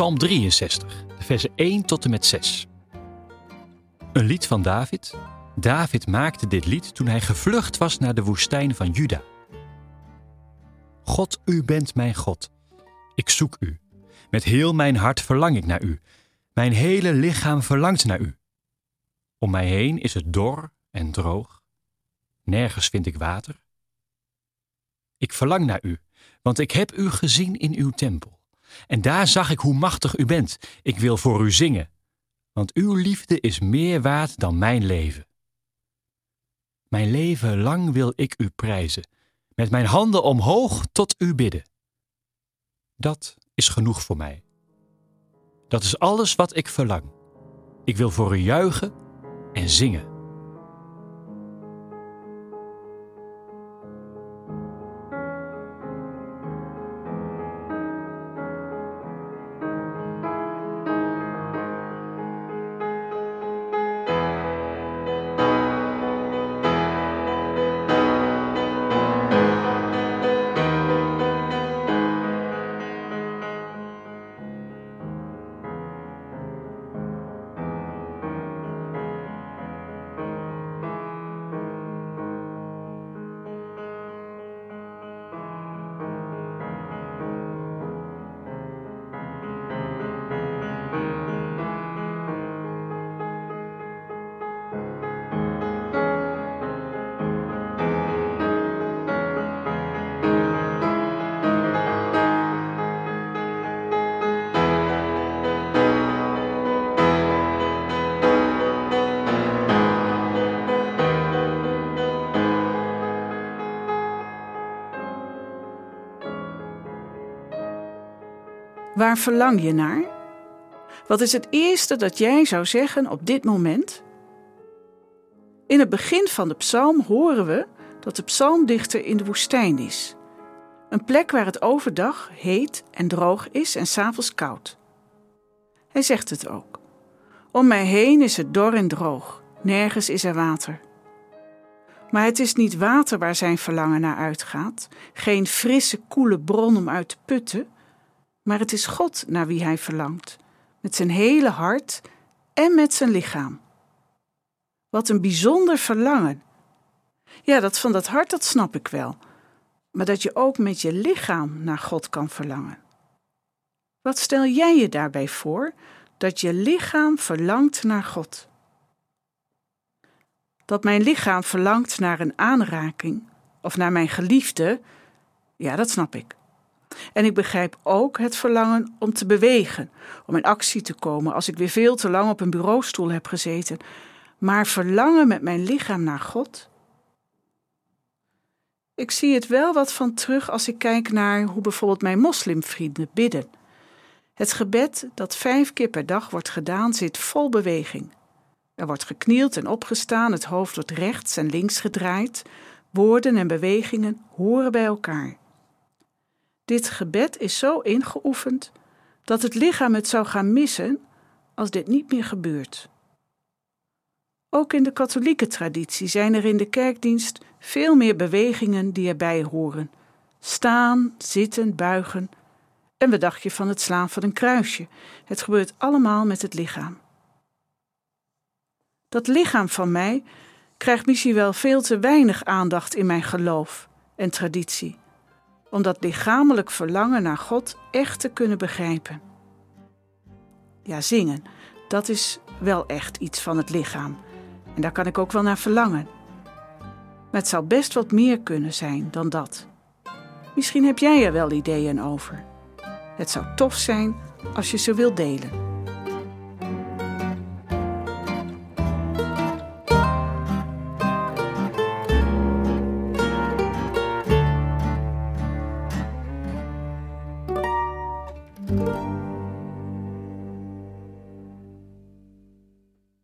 Psalm 63, de versen 1 tot en met 6. Een lied van David. David maakte dit lied toen hij gevlucht was naar de woestijn van Juda. God, u bent mijn God. Ik zoek u. Met heel mijn hart verlang ik naar u. Mijn hele lichaam verlangt naar u. Om mij heen is het dor en droog. Nergens vind ik water. Ik verlang naar u, want ik heb u gezien in uw tempel. En daar zag ik hoe machtig u bent. Ik wil voor u zingen, want uw liefde is meer waard dan mijn leven. Mijn leven lang wil ik u prijzen, met mijn handen omhoog tot u bidden. Dat is genoeg voor mij. Dat is alles wat ik verlang. Ik wil voor u juichen en zingen. Waar verlang je naar? Wat is het eerste dat jij zou zeggen op dit moment? In het begin van de psalm horen we dat de psalmdichter in de woestijn is. Een plek waar het overdag heet en droog is en s'avonds koud. Hij zegt het ook. Om mij heen is het dor en droog, nergens is er water. Maar het is niet water waar zijn verlangen naar uitgaat, geen frisse, koele bron om uit te putten maar het is God naar wie hij verlangt, met zijn hele hart en met zijn lichaam. Wat een bijzonder verlangen. Ja, dat van dat hart, dat snap ik wel, maar dat je ook met je lichaam naar God kan verlangen. Wat stel jij je daarbij voor dat je lichaam verlangt naar God? Dat mijn lichaam verlangt naar een aanraking of naar mijn geliefde, ja, dat snap ik. En ik begrijp ook het verlangen om te bewegen, om in actie te komen als ik weer veel te lang op een bureaustoel heb gezeten. Maar verlangen met mijn lichaam naar God? Ik zie het wel wat van terug als ik kijk naar hoe bijvoorbeeld mijn moslimvrienden bidden. Het gebed dat vijf keer per dag wordt gedaan zit vol beweging. Er wordt geknield en opgestaan, het hoofd wordt rechts en links gedraaid. Woorden en bewegingen horen bij elkaar. Dit gebed is zo ingeoefend dat het lichaam het zou gaan missen als dit niet meer gebeurt. Ook in de katholieke traditie zijn er in de kerkdienst veel meer bewegingen die erbij horen. Staan, zitten, buigen. En wat dacht je van het slaan van een kruisje? Het gebeurt allemaal met het lichaam. Dat lichaam van mij krijgt misschien wel veel te weinig aandacht in mijn geloof en traditie om dat lichamelijk verlangen naar God echt te kunnen begrijpen. Ja, zingen, dat is wel echt iets van het lichaam. En daar kan ik ook wel naar verlangen. Maar het zou best wat meer kunnen zijn dan dat. Misschien heb jij er wel ideeën over. Het zou tof zijn als je ze wilt delen.